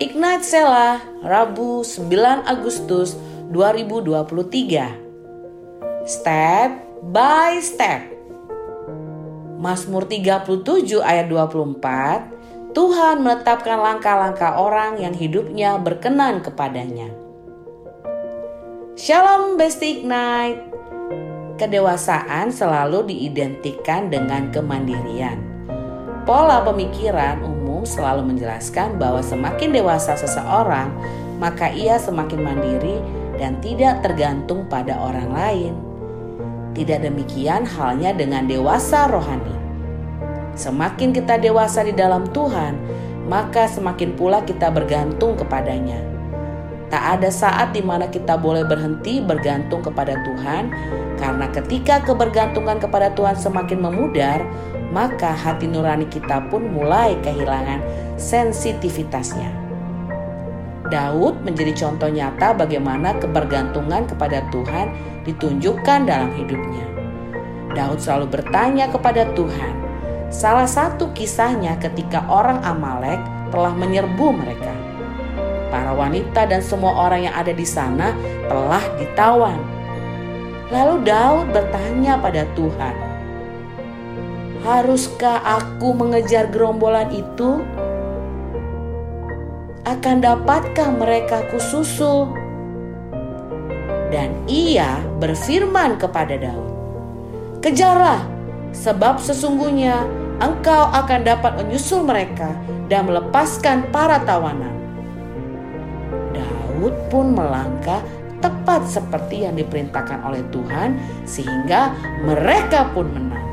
Ignite Sela, Rabu 9 Agustus 2023. Step by step. Mazmur 37 ayat 24, Tuhan menetapkan langkah-langkah orang yang hidupnya berkenan kepadanya. Shalom Besti Ignite. Kedewasaan selalu diidentikan dengan kemandirian. Pola pemikiran umum selalu menjelaskan bahwa semakin dewasa seseorang, maka ia semakin mandiri dan tidak tergantung pada orang lain. Tidak demikian halnya dengan dewasa rohani. Semakin kita dewasa di dalam Tuhan, maka semakin pula kita bergantung kepadanya. Tak ada saat di mana kita boleh berhenti bergantung kepada Tuhan, karena ketika kebergantungan kepada Tuhan semakin memudar, maka hati nurani kita pun mulai kehilangan sensitivitasnya. Daud menjadi contoh nyata bagaimana kebergantungan kepada Tuhan ditunjukkan dalam hidupnya. Daud selalu bertanya kepada Tuhan. Salah satu kisahnya ketika orang Amalek telah menyerbu mereka. Para wanita dan semua orang yang ada di sana telah ditawan. Lalu Daud bertanya pada Tuhan, "Haruskah aku mengejar gerombolan itu?" akan dapatkah mereka kususul? Dan ia berfirman kepada Daud, Kejarlah, sebab sesungguhnya engkau akan dapat menyusul mereka dan melepaskan para tawanan. Daud pun melangkah tepat seperti yang diperintahkan oleh Tuhan sehingga mereka pun menang.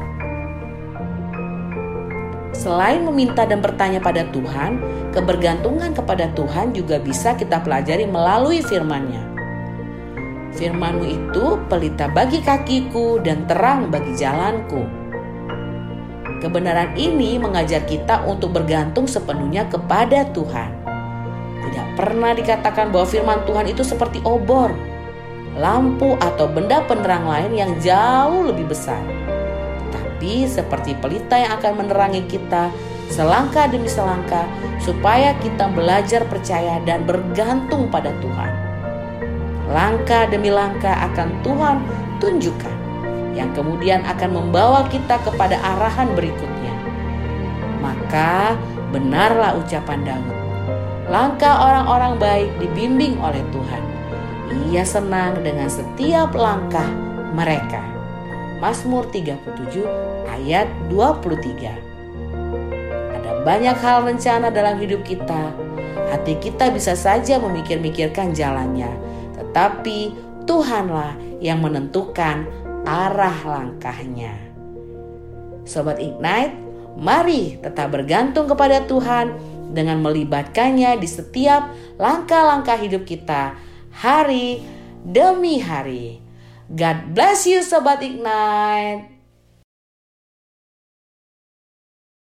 Selain meminta dan bertanya pada Tuhan, kebergantungan kepada Tuhan juga bisa kita pelajari melalui firman-Nya. Firman-Mu itu pelita bagi kakiku dan terang bagi jalanku. Kebenaran ini mengajar kita untuk bergantung sepenuhnya kepada Tuhan. Pernah dikatakan bahwa firman Tuhan itu seperti obor, lampu atau benda penerang lain yang jauh lebih besar tapi seperti pelita yang akan menerangi kita selangkah demi selangkah supaya kita belajar percaya dan bergantung pada Tuhan. Langkah demi langkah akan Tuhan tunjukkan yang kemudian akan membawa kita kepada arahan berikutnya. Maka benarlah ucapan Daud. Langkah orang-orang baik dibimbing oleh Tuhan. Ia senang dengan setiap langkah mereka. Mazmur 37 ayat 23. Ada banyak hal rencana dalam hidup kita. Hati kita bisa saja memikir-mikirkan jalannya, tetapi Tuhanlah yang menentukan arah langkahnya. Sobat Ignite, mari tetap bergantung kepada Tuhan dengan melibatkannya di setiap langkah-langkah hidup kita hari demi hari. God bless you Sobat Ignite.